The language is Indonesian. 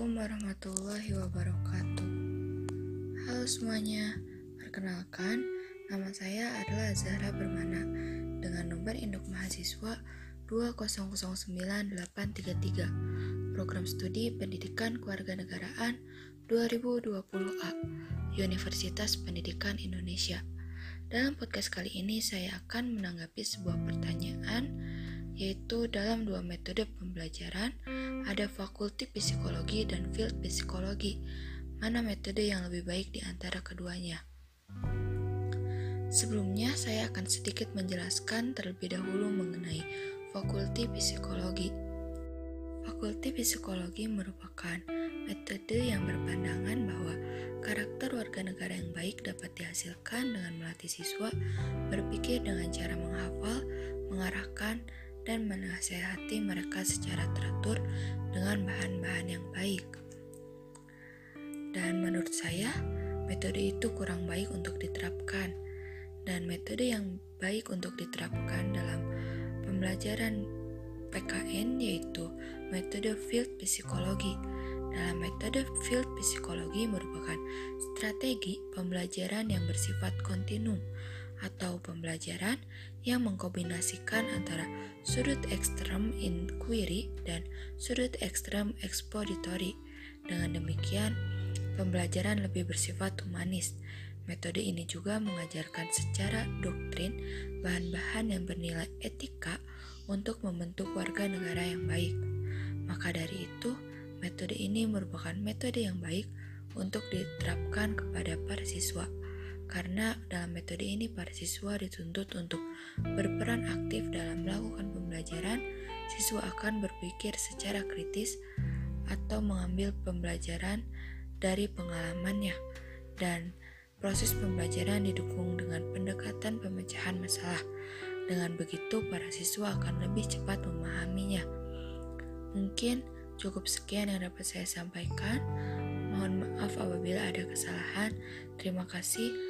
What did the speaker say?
Assalamualaikum warahmatullahi wabarakatuh. Halo semuanya Perkenalkan Nama saya adalah Zahra Bermana Dengan nomor induk mahasiswa 2009833 Program Studi Pendidikan Keluarga Negaraan 2020A Universitas Pendidikan Indonesia. Dalam podcast kali ini saya akan menanggapi sebuah pertanyaan yaitu dalam dua metode pembelajaran ada fakulti psikologi dan field psikologi mana metode yang lebih baik di antara keduanya. Sebelumnya, saya akan sedikit menjelaskan terlebih dahulu mengenai Fakulti Psikologi. Fakulti Psikologi merupakan metode yang berpandangan bahwa karakter warga negara yang baik dapat dihasilkan dengan melatih siswa berpikir dengan cara menghafal, dan menasehati mereka secara teratur dengan bahan-bahan yang baik. Dan menurut saya, metode itu kurang baik untuk diterapkan. Dan metode yang baik untuk diterapkan dalam pembelajaran PKN yaitu metode field psikologi. Dalam metode field psikologi merupakan strategi pembelajaran yang bersifat kontinum atau pembelajaran yang mengkombinasikan antara sudut ekstrem inquiry dan sudut ekstrem expository. Dengan demikian, Pembelajaran lebih bersifat humanis. Metode ini juga mengajarkan secara doktrin bahan-bahan yang bernilai etika untuk membentuk warga negara yang baik. Maka dari itu, metode ini merupakan metode yang baik untuk diterapkan kepada para siswa. Karena dalam metode ini para siswa dituntut untuk berperan aktif dalam melakukan pembelajaran, siswa akan berpikir secara kritis atau mengambil pembelajaran dari pengalamannya dan proses pembelajaran didukung dengan pendekatan pemecahan masalah. Dengan begitu, para siswa akan lebih cepat memahaminya. Mungkin cukup sekian yang dapat saya sampaikan. Mohon maaf apabila ada kesalahan. Terima kasih.